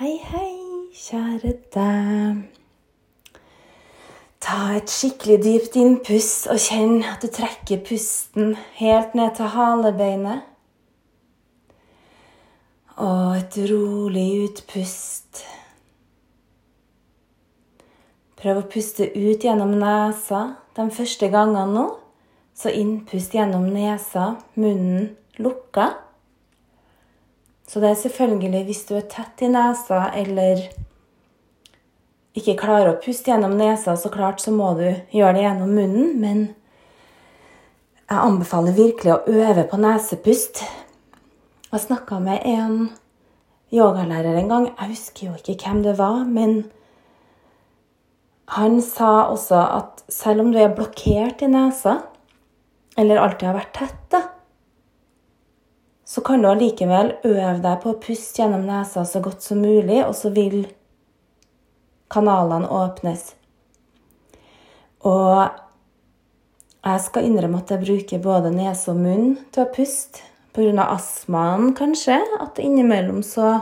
Hei, hei, kjære deg. Ta et skikkelig dypt innpust og kjenn at du trekker pusten helt ned til halebeinet. Og et rolig utpust. Prøv å puste ut gjennom nesa de første gangene nå. Så innpust gjennom nesa, munnen lukka. Så det er selvfølgelig hvis du er tett i nesa eller ikke klarer å puste gjennom nesa, så klart så må du gjøre det gjennom munnen. Men jeg anbefaler virkelig å øve på nesepust. Jeg snakka med en yogalærer en gang. Jeg husker jo ikke hvem det var, men han sa også at selv om du er blokkert i nesa, eller alltid har vært tett, da, så kan du allikevel øve deg på å puste gjennom nesa så godt som mulig, og så vil kanalene åpnes. Og jeg skal innrømme at jeg bruker både nese og munn til å puste. Pga. astmaen, kanskje. At innimellom så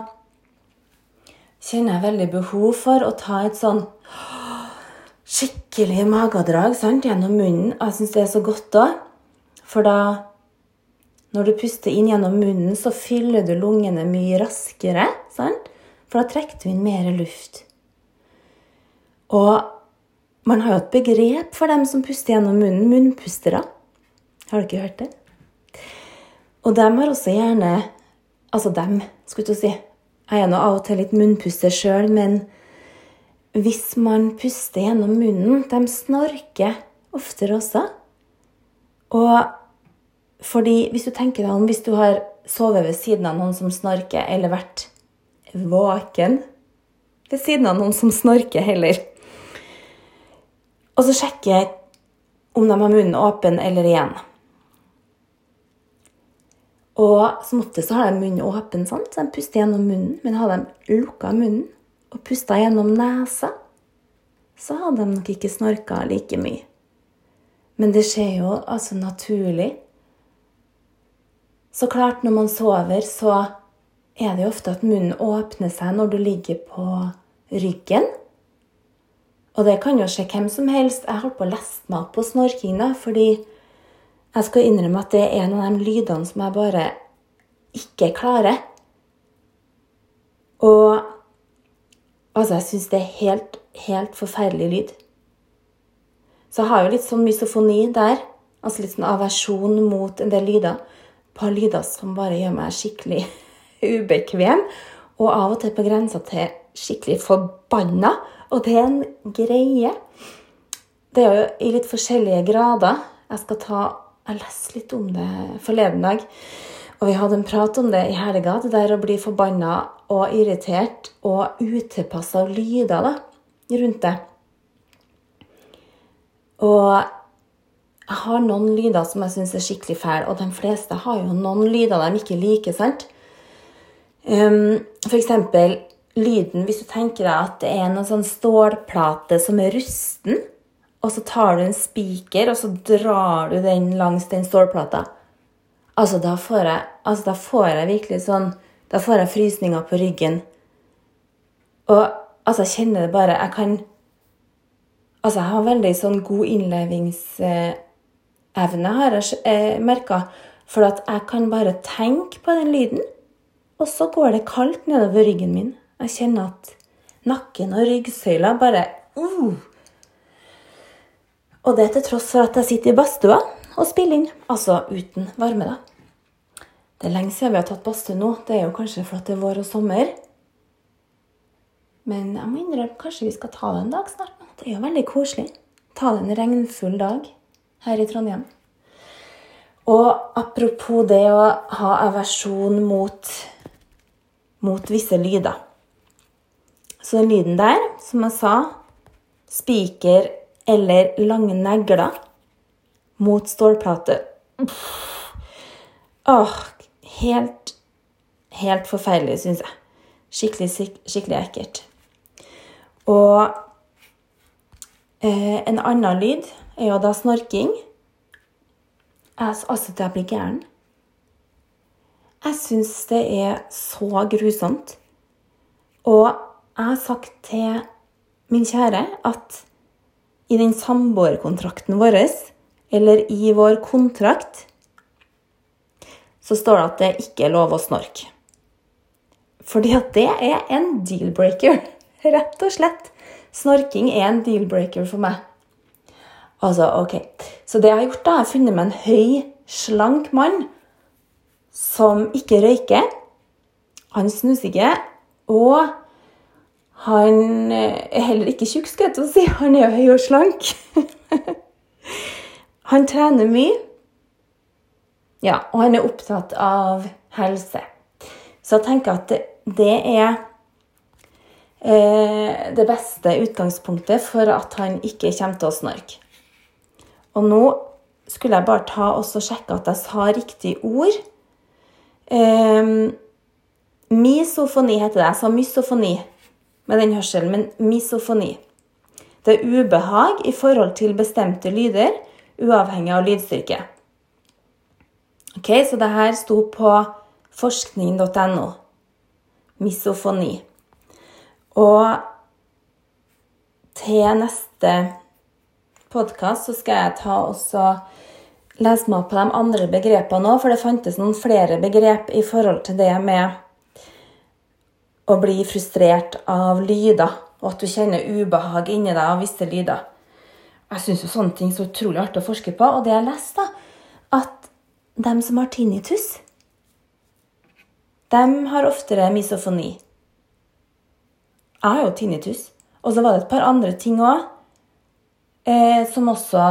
kjenner jeg veldig behov for å ta et sånn skikkelig magedrag sant, gjennom munnen. Jeg syns det er så godt òg. For da når du puster inn gjennom munnen, så fyller du lungene mye raskere. Sant? For da trekker du inn mer luft. Og man har jo et begrep for dem som puster gjennom munnen. Munnpustere. Har du ikke hørt det? Og dem har også gjerne Altså dem, skulle du si. Jeg er nå av og til litt munnpuster sjøl, men hvis man puster gjennom munnen De snorker oftere også. Og fordi hvis du tenker deg om hvis du har sovet ved siden av noen som snorker, eller vært våken ved siden av noen som snorker heller, og så sjekker om de har munnen åpen eller igjen. Og som oftest har de munnen åpen, sant? så de puster gjennom munnen. Men har de lukka munnen og pusta gjennom nesa, så hadde de nok ikke snorka like mye. Men det skjer jo altså naturlig så klart, når man sover, så er det jo ofte at munnen åpner seg når du ligger på ryggen. Og det kan jo skje hvem som helst. Jeg holdt på å leste meg opp på snorking, fordi jeg skal innrømme at det er en av de lydene som jeg bare ikke klarer. Og altså, jeg syns det er helt, helt forferdelig lyd. Så jeg har jo litt sånn mysofoni der. Altså litt sånn aversjon mot en del lyder par lyder som bare gjør meg skikkelig ubekvem. Og av og til på grensa til skikkelig forbanna. Og det er en greie. Det er jo i litt forskjellige grader. Jeg skal ta Jeg leste litt om det forleden dag. Og vi hadde en prat om det i helga. Det der å bli forbanna og irritert og utilpassa lyder da, rundt det. Og jeg har noen lyder som jeg syns er skikkelig fæle, og de fleste har jo noen lyder de ikke liker. sant? Um, for eksempel lyden Hvis du tenker deg at det er en sånn stålplate som er rusten, og så tar du en spiker og så drar du den langs den stålplata. Altså, da får jeg, altså, da får jeg virkelig sånn Da får jeg frysninger på ryggen. Og altså, jeg kjenner det bare Jeg kan Altså, jeg har veldig sånn god innlevings... Eh, evne, har jeg eh, merka. For at jeg kan bare tenke på den lyden, og så går det kaldt nedover ryggen min. Jeg kjenner at nakken og ryggsøyla bare uh. Og det til tross for at jeg sitter i badstua og spiller inn. Altså uten varme, da. Det er lenge siden vi har tatt badstue nå. Det er jo kanskje fordi det er vår og sommer. Men jeg må innrømme kanskje vi skal ta det en dag snart. Det er jo veldig koselig. Ta det en regnfull dag her i Trondheim. Og apropos det å ha aversjon mot, mot visse lyder. Så den lyden der, som jeg sa, spiker eller lange negler mot stålplate Åh, helt, helt forferdelig, syns jeg. Skikkelig, skikkelig ekkelt. Og eh, en annen lyd er jo da snorking. Altså, jeg blir gæren. Jeg syns det er så grusomt. Og jeg har sagt til min kjære at i den samboerkontrakten vår, eller i vår kontrakt, så står det at det ikke er lov å snorke. Fordi at det er en deal-breaker. Rett og slett. Snorking er en deal-breaker for meg. Altså, ok. Så det jeg har gjort, da, jeg har funnet meg en høy, slank mann som ikke røyker. Han snuser ikke. Og han er heller ikke tjukk, skal jeg å si. Han er jo høy og slank. han trener mye. Ja, og han er opptatt av helse. Så jeg tenker at det, det er eh, det beste utgangspunktet for at han ikke kommer til å snorke. Og nå skulle jeg bare ta og sjekke at jeg sa riktig ord. Um, misofoni heter det. Jeg sa mysofoni med den hørselen, men misofoni. Det er ubehag i forhold til bestemte lyder, uavhengig av lydstyrke. Ok, Så det her sto på forskning.no. Misofoni. Og til neste podkast så skal jeg ta også lese meg opp på de andre begrepene òg, for det fantes noen flere begrep i forhold til det med å bli frustrert av lyder, og at du kjenner ubehag inni deg av visse lyder. Jeg syns sånne ting er så utrolig artig å forske på, og det jeg leste, at dem som har tinnitus, dem har oftere misofoni. Jeg har jo tinnitus. Og så var det et par andre ting òg eh, som også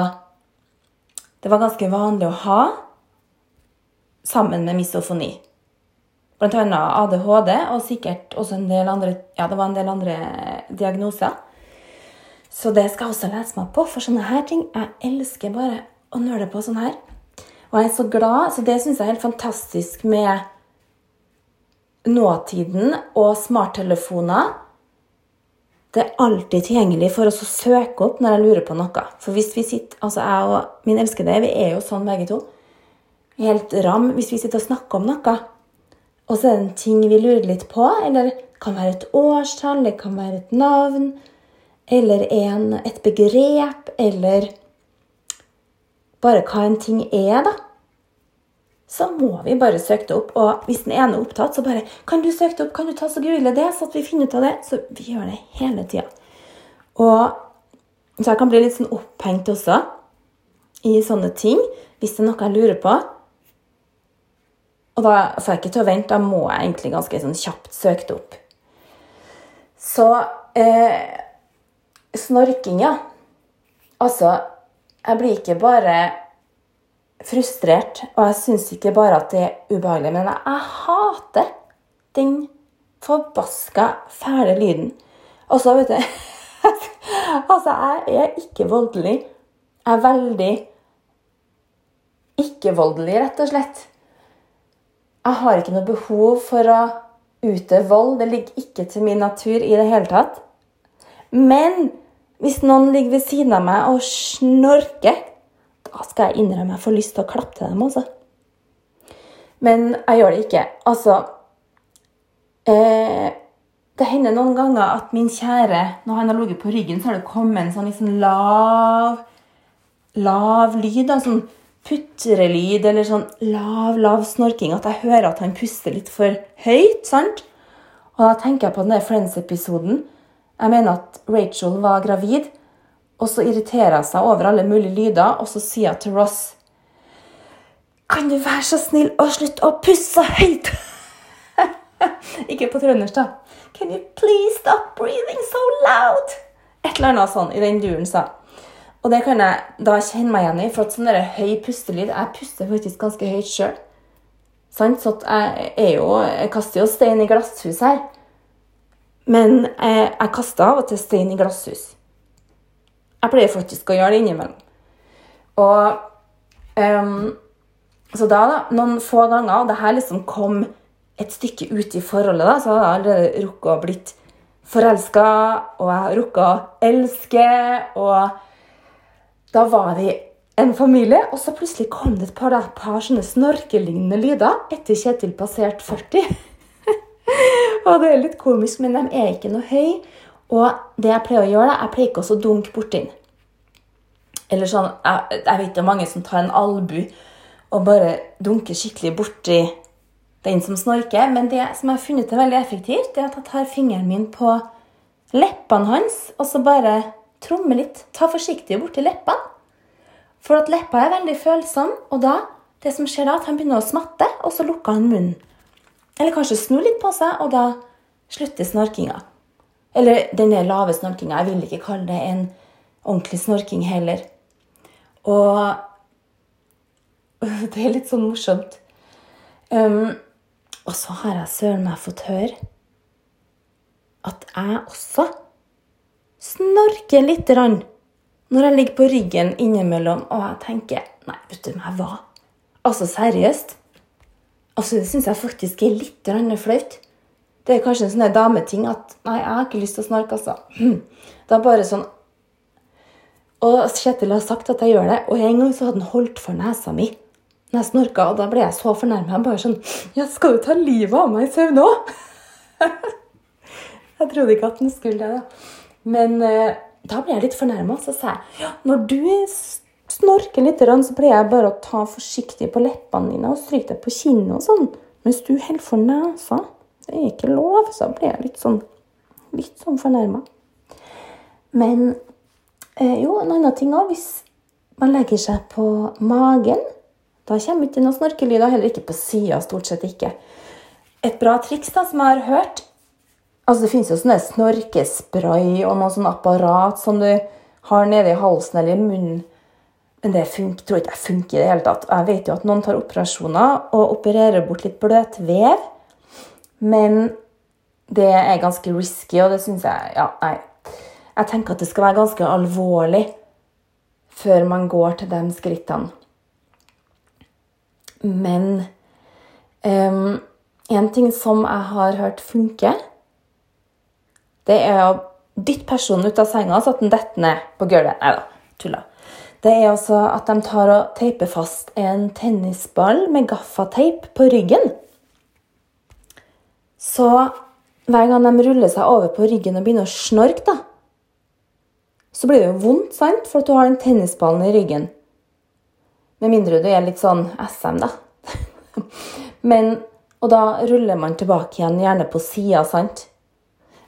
Det var ganske vanlig å ha sammen med misofoni. Blant annet ADHD og sikkert også en del andre Ja, det var en del andre diagnoser. Så det skal jeg også lese meg på, for sånne her ting Jeg elsker bare å nøle på sånn her. Og jeg er så glad. Så det syns jeg er helt fantastisk med nåtiden og smarttelefoner. Det er alltid tilgjengelig for oss å søke opp når jeg lurer på noe. For hvis vi sitter, altså jeg og min elskede, vi er jo sånn begge to. Helt ram hvis vi sitter og snakker om noe. Og så er det en ting vi lurer litt på, eller det kan være et årstall, det kan være et navn, eller en, et begrep, eller bare hva en ting er, da, så må vi bare søke det opp. Og hvis den ene er opptatt, så bare Kan du søke det opp? Kan du ta så google det, så at vi finner ut av det? Så vi gjør det hele tida. Og så jeg kan bli litt sånn opphengt også i sånne ting hvis det er noe jeg lurer på. Og da får jeg ikke til å vente. Da må jeg egentlig ganske sånn kjapt søke det opp. Så eh, snorking, ja. Altså jeg blir ikke bare frustrert, og jeg syns ikke bare at det er ubehagelig, men jeg, hater den forbaska fæle lyden. Og så, vet du Altså, jeg er ikke voldelig. Jeg er veldig ikke-voldelig, rett og slett. Jeg har ikke noe behov for å utøve vold. Det ligger ikke til min natur i det hele tatt. Men hvis noen ligger ved siden av meg og snorker, skal jeg innrømme jeg får lyst til å klappe til dem, altså. Men jeg gjør det ikke. Altså eh, Det hender noen ganger at min kjære, når han har ligget på ryggen, så har det kommet en sånn liksom lav Lav lyd. Da, sånn putrelyd eller sånn lav, lav snorking. At jeg hører at han puster litt for høyt. sant? Og da tenker jeg på den Friends-episoden jeg mener at Rachel var gravid, og så irriterer hun seg over alle mulige lyder, og så sier hun til Ross Kan du være så snill å slutte å pusse høyt? Ikke på trøndersk, da. Can you please stop breathing so loud? Et eller annet sånn i den duren sa. Og det kan jeg da kjenne meg igjen i, for at sånn høy pustelyd Jeg puster faktisk ganske høyt sjøl. Så jeg er jo Jeg kaster jo stein i glasshus her. Men jeg, jeg kaster av og til stein i glasshus. Jeg pleier faktisk å gjøre det innimellom. Og um, Så da, da, noen få ganger, og det her liksom kom et stykke ut i forholdet, da, så hadde jeg allerede rukket å blitt forelska, og jeg rukket å elske, og da var vi en familie, og så plutselig kom det et par, da, par sånne snorkelignende lyder etter Kjetil passerte 40. og det er litt komisk, men de er ikke noe høy. Og det jeg pleier å gjøre, da, jeg pleier ikke også å dunke borti den. Eller sånn, jeg, jeg vet det er mange som tar en albu og bare dunker skikkelig borti den som snorker. Men det som jeg har funnet er veldig effektivt, det er at jeg tar fingeren min på leppene hans og så bare trommer litt. Ta forsiktig borti leppene. For at leppa er veldig følsom, og da, det som skjer da, at han begynner å smatte, og så lukker han munnen. Eller kanskje snu litt på seg, og da slutter snorkinga. Eller den der lave snorkinga. Jeg vil ikke kalle det en ordentlig snorking heller. Og det er litt sånn morsomt. Um, og så har jeg søren meg fått høre at jeg også snorker lite grann når jeg ligger på ryggen innimellom og jeg tenker Nei, vet du meg hva? Altså, seriøst? Altså, Det syns jeg faktisk er litt flaut. Det er kanskje en sånn dameting at Nei, jeg har ikke lyst til å snorke, altså. Det er bare sånn Og Kjetil har sagt at jeg gjør det, og en gang så hadde han holdt for nesa mi når jeg snorka, og da ble jeg så fornærma. Bare sånn Ja, skal du ta livet av meg i søvn òg? jeg trodde ikke at han skulle det, da. Men eh, da ble jeg litt fornærma. Så sa jeg ja, når du snorker litt, så pleier jeg bare å ta forsiktig på leppene dine og stryke deg på kinnet og sånn. Mens du holder for nesa. Det er ikke lov. Så blir jeg litt sånn, litt sånn fornærma. Men eh, jo, en annen ting òg. Hvis man legger seg på magen, da kommer ikke noen snorkelyder. Heller ikke på sida, stort sett ikke. Et bra triks da, som jeg har hørt, Altså, det finnes jo sånne snorkespray og noe sånn apparat som du har nede i halsen eller i munnen. Men det funker, tror jeg funker i det hele tatt. Jeg vet jo at noen tar operasjoner og opererer bort litt bløtvev. Men det er ganske risky, og det syns jeg Ja, nei. Jeg tenker at det skal være ganske alvorlig før man går til de skrittene. Men um, en ting som jeg har hørt funke, det er å dytte personen ut av senga så at den detter ned på gulvet. Nei da, tulla. Det er altså at de tar og teiper fast en tennisball med gaffateip på ryggen. Så hver gang de ruller seg over på ryggen og begynner å snorke, da, så blir det jo vondt, sant? For at du har den tennisballen i ryggen. Med mindre du er litt sånn SM, da. Men, og da ruller man tilbake igjen, gjerne på sida, sant?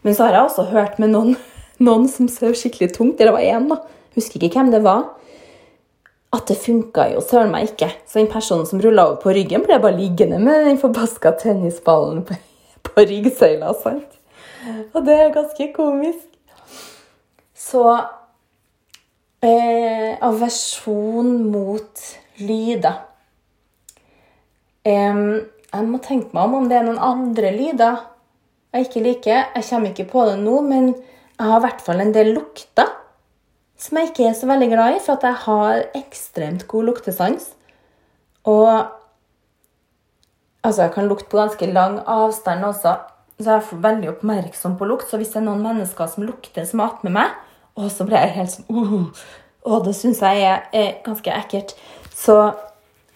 Men så har jeg også hørt med noen, noen som sov skikkelig tungt. Det var én, da. Husker ikke hvem det var. At det funka jo søren meg ikke. Så den personen som rulla over på ryggen, ble bare liggende med den forbaska tennisballen på, på ryggsøyla. sant? Og det er ganske komisk. Så eh, aversjon mot lyder eh, Jeg må tenke meg om om det er noen andre lyder jeg ikke liker. Jeg kommer ikke på det nå, men jeg har i hvert fall en del lukter som jeg ikke er så veldig glad i, for at jeg har ekstremt god luktesans. Og altså, jeg kan lukte på ganske lang avstand også, så jeg er veldig oppmerksom på lukt. Så hvis det er noen mennesker som lukter som er attmed meg, og så blir jeg helt sånn uh, Og det syns jeg er, er, ganske ekkelt. Så,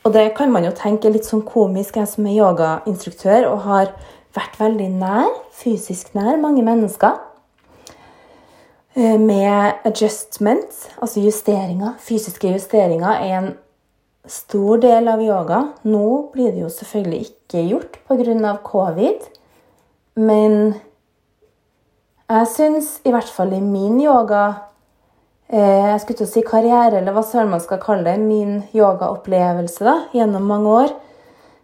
og det kan man jo tenke litt sånn komisk, jeg som er yogainstruktør og har vært veldig nær, fysisk nær, mange mennesker. Eh, med adjustment, altså justeringer, fysiske justeringer, er en stor del av yoga. Nå blir det jo selvfølgelig ikke gjort pga. covid, men jeg syns i hvert fall i min yoga eh, Jeg skulle til å si karriere, eller hva søren man skal kalle det. Min yogaopplevelse da, gjennom mange år.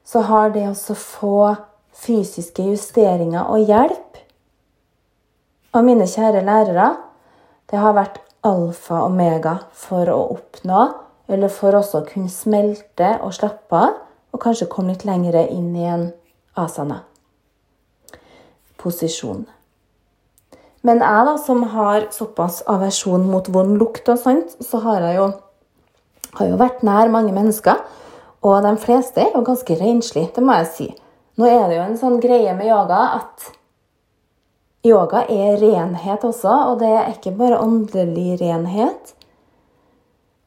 Så har det å få fysiske justeringer og hjelp av mine kjære lærere, det har vært alfa og omega for å oppnå, eller for også å kunne smelte og slappe av, og kanskje komme litt lenger inn i en asana. Posisjon. Men jeg, da, som har såpass aversjon mot vond lukt og sånt, så har jeg jo, har jo vært nær mange mennesker. Og de fleste er jo ganske renslige, det må jeg si. Nå er det jo en sånn greie med yoga at yoga er renhet også, og det er ikke bare åndelig renhet.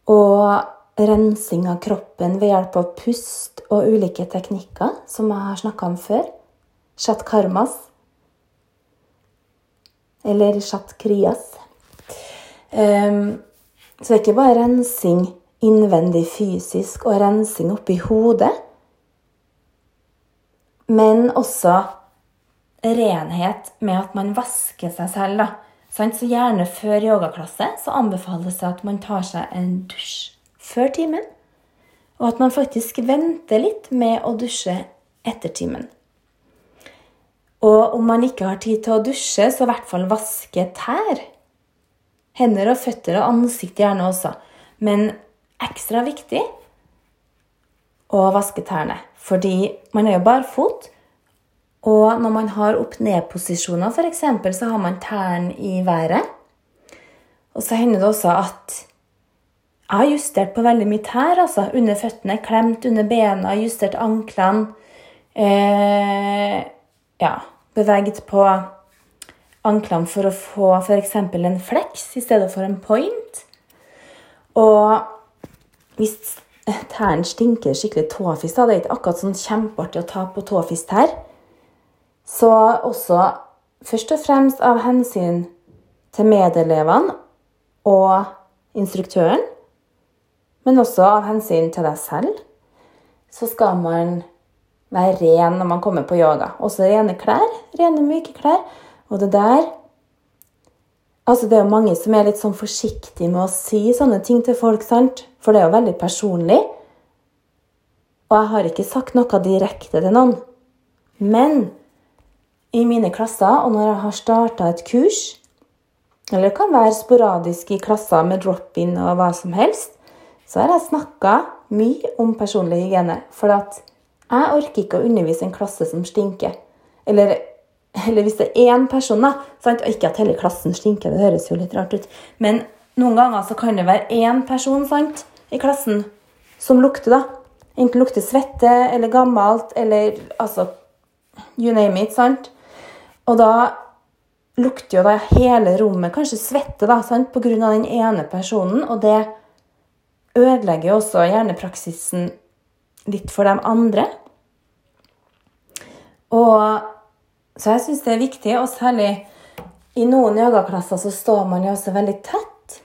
Og rensing av kroppen ved hjelp av pust og ulike teknikker, som jeg har snakka om før. Shatkarmas. Eller Shatkrias. Um, så det er ikke bare rensing innvendig fysisk og rensing oppi hodet, men også renhet med at man vasker seg selv. da. Så gjerne før yogaklasse så anbefales det at man tar seg en dusj før timen. Og at man faktisk venter litt med å dusje etter timen. Og om man ikke har tid til å dusje, så i hvert fall vaske tær. Hender og føtter og ansikt gjerne også. Men ekstra viktig å vaske tærne. Fordi man er jo barfot. Og når man har opp-ned-posisjoner, f.eks., så har man tærne i været. Og så hender det også at jeg har justert på veldig mye tær. altså Under føttene, klemt under bena, justert anklene. Eh, ja, beveget på anklene for å få f.eks. en flex i stedet for en point. Og hvis tærne stinker skikkelig tåfis, da, det er ikke akkurat sånn kjempeartig å ta på tåfistær, så også først og fremst av hensyn til medelevene og instruktøren, men også av hensyn til deg selv, så skal man være ren når man kommer på yoga. Også rene klær. Rene, myke klær. Og det der Altså, det er jo mange som er litt sånn forsiktige med å si sånne ting til folk, sant? For det er jo veldig personlig. Og jeg har ikke sagt noe direkte til noen. Men i mine klasser, og når jeg har starta et kurs, eller det kan være sporadisk i klasser med drop-in og hva som helst, så har jeg snakka mye om personlig hygiene. For at jeg orker ikke å undervise en klasse som stinker. Eller eller hvis det er én person, da, sant? ikke at hele klassen stinker, det høres jo litt rart ut, men noen ganger så kan det være én person sant, i klassen som lukter, da. Enten lukter svette eller gammelt eller altså You name it, sant? Og da lukter jo da hele rommet kanskje svette da, sant? av den ene personen, og det ødelegger jo også hjernepraksisen litt for de andre. Og så jeg syns det er viktig, og særlig i noen yogaklasser så står man jo også veldig tett.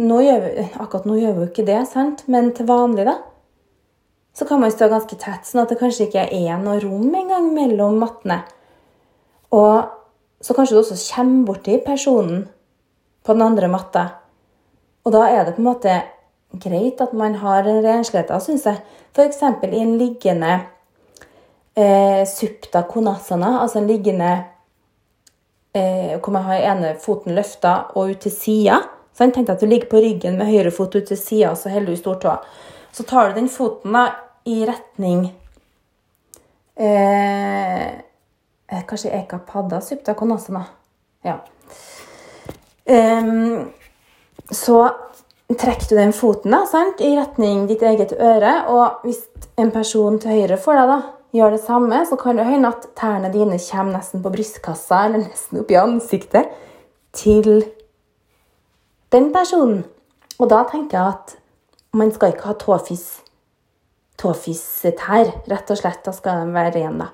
Nå vi, akkurat nå gjør vi jo ikke det, sant? men til vanlig, da, så kan man stå ganske tett, sånn at det kanskje ikke er noe rom engang mellom mattene. Og så kanskje du også kommer borti personen på den andre matta. Og da er det på en måte greit at man har en renslighet, syns jeg. F.eks. i en liggende eh, supta konasana, altså en liggende eh, hvor man har ene foten løfta og ut til sida. Så jeg at du ligger på ryggen med høyre fot ut til sida, så holder du stortåa. Så tar du den foten da i retning eh, eh Kanskje Eka Padda supta konasana. Ja. Um, så trekker du den foten da, sant, i retning ditt eget øre. Og hvis en person til høyre får deg, da, gjør det samme, så kan det hende at tærne dine kommer nesten på brystkassa eller nesten opp i ansiktet til den personen. Og da tenker jeg at man skal ikke ha tåfis tåfistær, rett og slett. Da skal de være rene.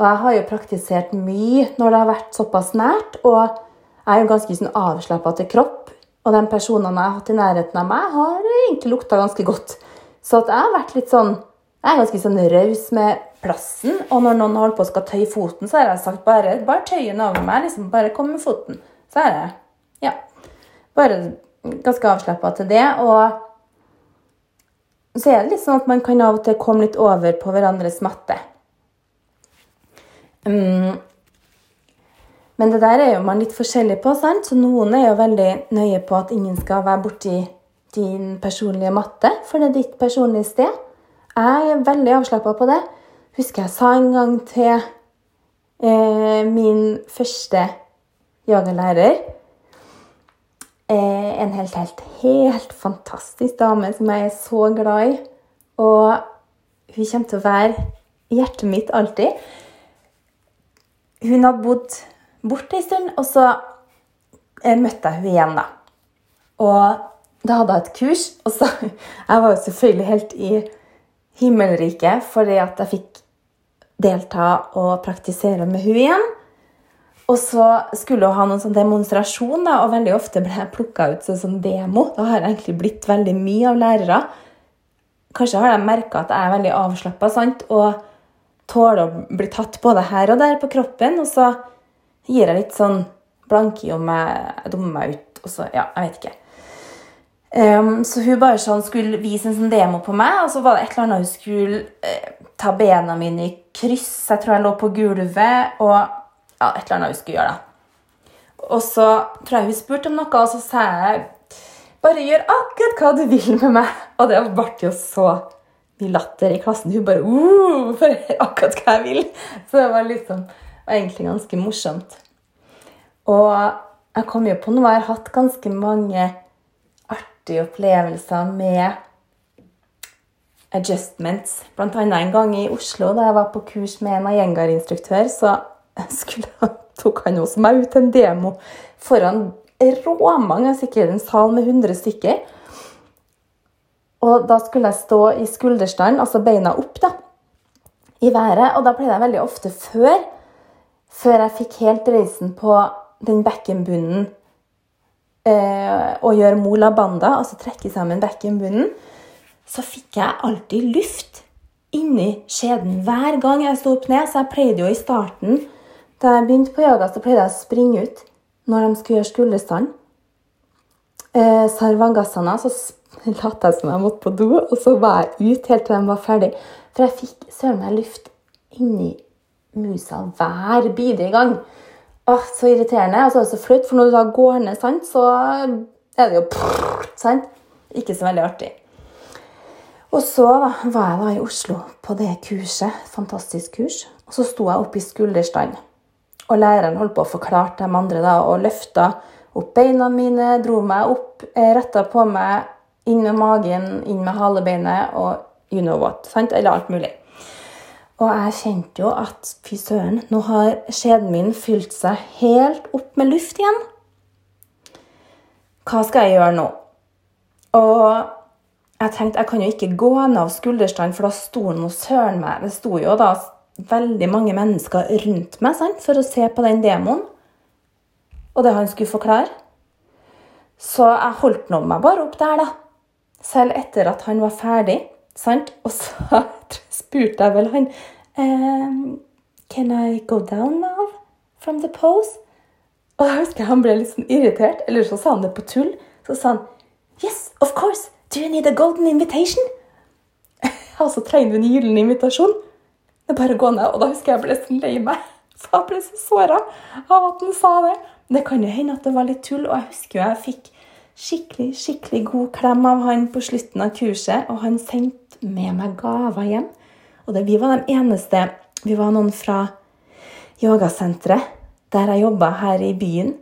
Og jeg har jo praktisert mye når det har vært såpass nært, og jeg er jo ganske sånn avslappa til kropp. Og de personene jeg har hatt i nærheten av meg, har egentlig lukta ganske godt. Så jeg har vært litt sånn Jeg er ganske sånn raus med plassen. Og når noen holder på og skal tøye foten, så har jeg sagt bare, bare tøy den over meg. liksom Bare kom med foten. Så er det ja, bare ganske avslappa til det. Og så er det litt sånn at man kan av og til komme litt over på hverandres matte. Um, men det der er jo man litt forskjellig på, sant? så noen er jo veldig nøye på at ingen skal være borti din personlige matte, for det er ditt personlige sted. Jeg er veldig avslappa på det husker jeg sa en gang til eh, min første yogalærer eh, En helt, helt, helt fantastisk dame som jeg er så glad i. Og hun kommer til å være hjertet mitt alltid. Hun hadde bodd borte en stund, og så jeg møtte jeg henne igjen, da. Og da hadde jeg et kurs, og så Jeg var jo selvfølgelig helt i himmelriket fordi at jeg fikk delta og praktisere med hun igjen. Og så skulle hun ha noen sånn demonstrasjon, da, og veldig ofte ble jeg plukka ut som sånn demo. Da har jeg egentlig blitt veldig mye av lærere. Kanskje har de merka at jeg er veldig avslappa og tåler å bli tatt både her og der på kroppen. Og så gir jeg litt sånn blanke om jeg dummer meg ut. Og så, ja, jeg vet ikke. Um, så hun bare sånn skulle vise en sånn demo på meg, og så var det et eller annet hun skulle uh, ta bena mine i kryss. Jeg tror jeg lå på gulvet, og ja, et eller annet hun skulle gjøre. da. Og så tror jeg hun spurte om noe, og så sa jeg bare gjør akkurat hva du vil med meg. Og det ble jo så mye latter i klassen. Hun bare uh, for akkurat hva jeg vil. Så det var liksom var egentlig ganske morsomt. Og jeg kom jo på noe jeg har hatt ganske mange artige opplevelser med adjustments. Blant annet en gang i Oslo da jeg var på kurs med en Iyengar-instruktør, så skulle, tok han hos meg ut en demo foran råmange, sikkert en sal med 100 stykker. Og da skulle jeg stå i skulderstand, altså beina opp, da, i været. Og da pleide jeg veldig ofte før, før jeg fikk helt reisen på den bekkenbunnen eh, og gjøre mola banda, altså trekke sammen bekkenbunnen, så fikk jeg alltid luft inni skjeden hver gang jeg sto opp ned. Så jeg pleide jo i starten, da jeg begynte på yoga, så pleide jeg å springe ut når de skulle gjøre skulderstand. Eh, Sarvangasana, så lot jeg som jeg måtte på do, og så var jeg ut helt til de var ferdig. For jeg fikk søren meg luft inni musa hver bidige gang. Åh, så irriterende. Og så er det så flaut, for når du da går ned, sant, så er det jo prrr, sant? Ikke så veldig artig. Og så da, var jeg da i Oslo på det kurset. Fantastisk kurs. Og så sto jeg oppe i skulderstand. Og læreren holdt på å forklare de andre da, og løfta opp beina mine, dro meg opp, eh, retta på meg, inn med magen, inn med halebeinet og you know what. sant? Eller alt mulig. Og jeg kjente jo at fy søren, nå har skjeden min fylt seg helt opp med luft igjen. Hva skal jeg gjøre nå? Og jeg tenkte jeg kan jo ikke gå ned av skulderstand, for da sto nå søren meg. Det sto jo da veldig mange mennesker rundt meg sant, for å se på den demoen. Og det han skulle forklare. Så jeg holdt nå meg bare opp der, da. Selv etter at han var ferdig. Sant? Og så spurte jeg vel han um, Can I go down now from the pose? Og da husker jeg han ble litt sånn irritert, eller så sa han det på tull. Så sa han Yes, of course. Do you need a golden invitation? altså trenger du en gyllen invitasjon? Det er bare å gå ned. Og da husker jeg jeg ble så lei meg. Så jeg ble så såra av at han sa det. Det kan jo hende at det var litt tull, og jeg husker jo jeg fikk skikkelig, skikkelig god klem av han på slutten av kurset, og han sendte med meg gaver hjem. Og det, vi var de eneste Vi var noen fra yogasenteret der jeg jobba her i byen.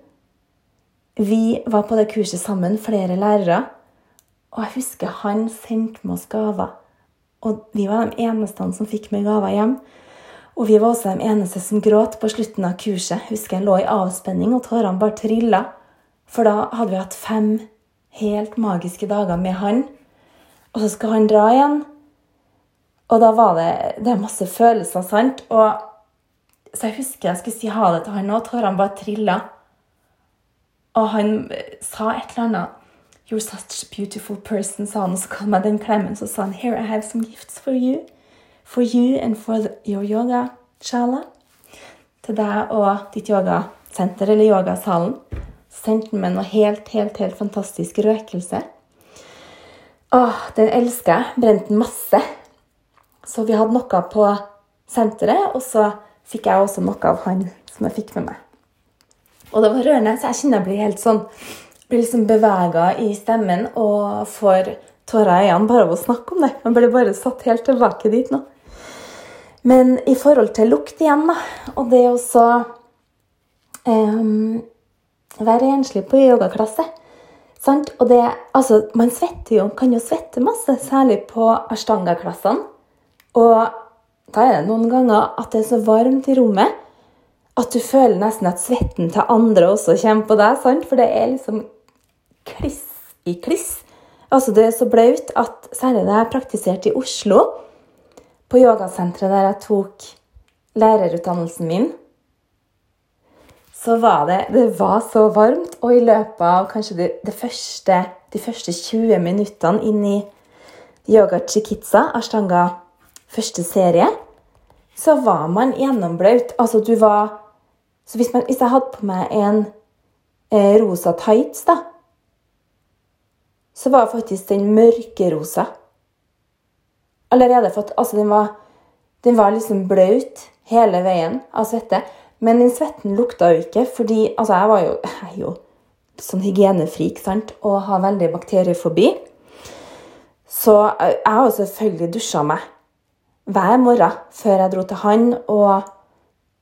Vi var på det kurset sammen, flere lærere. Og jeg husker han sendte med oss gaver. Og vi var de eneste som fikk med gaver hjem. Og vi var også de eneste som gråt på slutten av kurset. Husker jeg lå i avspenning, og tårene bare trilla. For da hadde vi hatt fem helt magiske dager med han. Og så skal han dra igjen. Og da var det, det er masse følelser, sant? Og, så jeg husker jeg skulle si ha det til han, òg. tårene bare trilla. Og han sa et eller annet. You're such a beautiful person, sa han. Og så ga han meg den klemmen, så sa han Here I have some gifts for you. For you and for your yoga shala. Til deg og ditt yogasenter, eller yogasalen. Sendte meg noe helt, helt, helt fantastisk røkelse. Åh, den elsker jeg. Brente den masse. Så vi hadde noe på senteret, og så fikk jeg også noe av han som jeg fikk med meg. Og det var rørende, så jeg kjenner jeg blir helt sånn blir liksom bevega i stemmen og får tårer i øynene bare av å snakke om det. Jeg ble bare satt helt tilbake dit nå. Men i forhold til lukt igjen, da, og det også så um, være enslig på yogaklasse sant? Og det, altså, man svetter jo, kan jo svette masse, særlig på ashtanga-klassene. Og da er det noen ganger at det er så varmt i rommet at du føler nesten at svetten til andre også kommer på deg. sant? For det er liksom kliss i kliss. Altså Det er så blaut at særlig da jeg praktiserte i Oslo, på yogasenteret der jeg tok lærerutdannelsen min, så var det Det var så varmt, og i løpet av kanskje det, det første, de første 20 minuttene inn i yoga chikitsa, ashtanga første serie, så var man gjennomblaut. Altså, du var Så hvis, man, hvis jeg hadde på meg en eh, rosa tights, da, så var faktisk den mørkerosa. Allerede fått Altså, den var, den var liksom blaut hele veien av svette. Men den svetten lukta jo ikke, fordi Altså, jeg var jo, jeg jo sånn hygienefrik sant? og har veldig bakteriefobi. Så jeg har selvfølgelig dusja meg hver morgen før jeg dro til han, og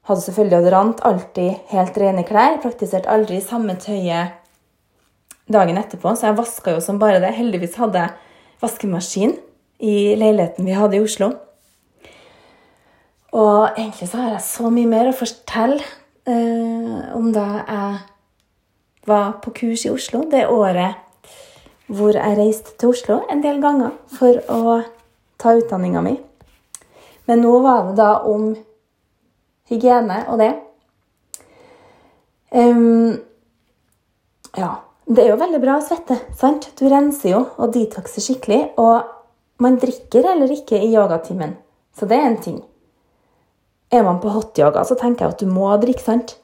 hadde selvfølgelig deodorant, alltid helt rene klær. Praktiserte aldri samme tøyet dagen etterpå, så jeg vaska jo som bare det. Heldigvis hadde jeg vaskemaskin i leiligheten vi hadde i Oslo. Og egentlig så har jeg så mye mer å fortelle eh, om da jeg var på kurs i Oslo det året hvor jeg reiste til Oslo en del ganger for å ta utdanninga mi. Men nå var det da om hygiene og det. Um, ja. Det er jo veldig bra å svette. sant? Du renser jo og detoxer skikkelig. Og man drikker heller ikke i yogatimen, så det er en ting. Er man på hotyoga, så tenker jeg at du må drikke, sant?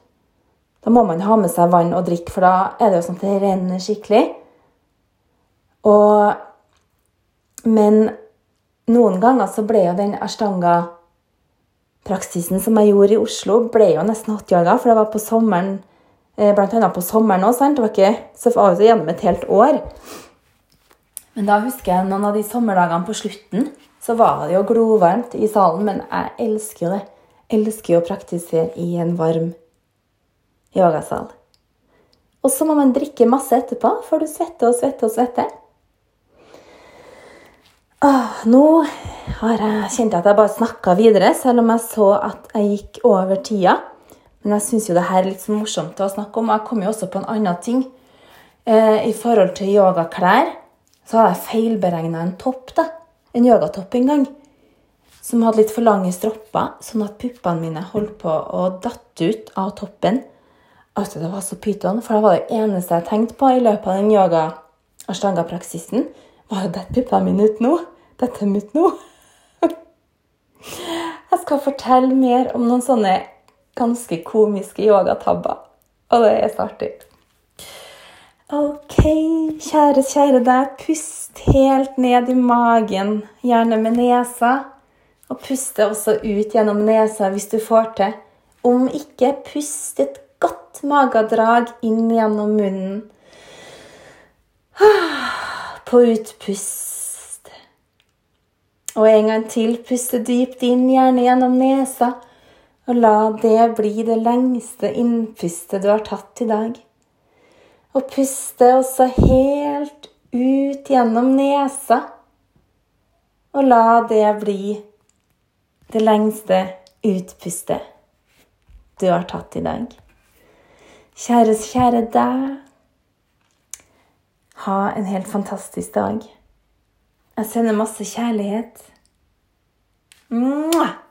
Da må man ha med seg vann og drikke, for da er det jo sånn at det renner skikkelig. Og Men noen ganger så ble jo den ashtanga-praksisen som jeg gjorde i Oslo, ble jo nesten hotyoga, for det var på sommeren eh, Blant annet på sommeren òg, sant? Det var ikke så var det gjennom et helt år. Men da husker jeg noen av de sommerdagene på slutten, så var det jo glovarmt i salen, men jeg elsker jo det. Elsker jo å praktisere i en varm yogasal. Og så må man drikke masse etterpå, for du svetter og svetter og svetter. Åh, nå har jeg kjent at jeg bare snakka videre, selv om jeg så at jeg gikk over tida. Men jeg syns jo det her er litt så morsomt å snakke om. Jeg kom jo også på en annen ting. Eh, I forhold til yogaklær så hadde jeg feilberegna en topp, da. En yogatopp en gang. Som hadde litt for lange stropper, sånn at puppene mine holdt på å datte ut av toppen. Altså, det var så pyton, for det var det eneste jeg tenkte på i løpet av den yoga-ashtanga-praksisen. Var jo dette puppene mine ut nå? dette er mitt nå. Jeg skal fortelle mer om noen sånne ganske komiske yogatabber. Og det er så artig. Ok, kjære, kjære deg. Pust helt ned i magen, gjerne med nesa. Og puste også ut gjennom nesa hvis du får til. Om ikke, pust et godt magedrag inn gjennom munnen. På utpust og en gang til puste dypt inn, gjerne gjennom nesa, og la det bli det lengste innpustet du har tatt i dag. Og puste også helt ut gjennom nesa, og la det bli det lengste utpustet du har tatt i dag. Kjæres kjære deg. Ha en helt fantastisk dag. Jeg sender masse kjærlighet. Mwah!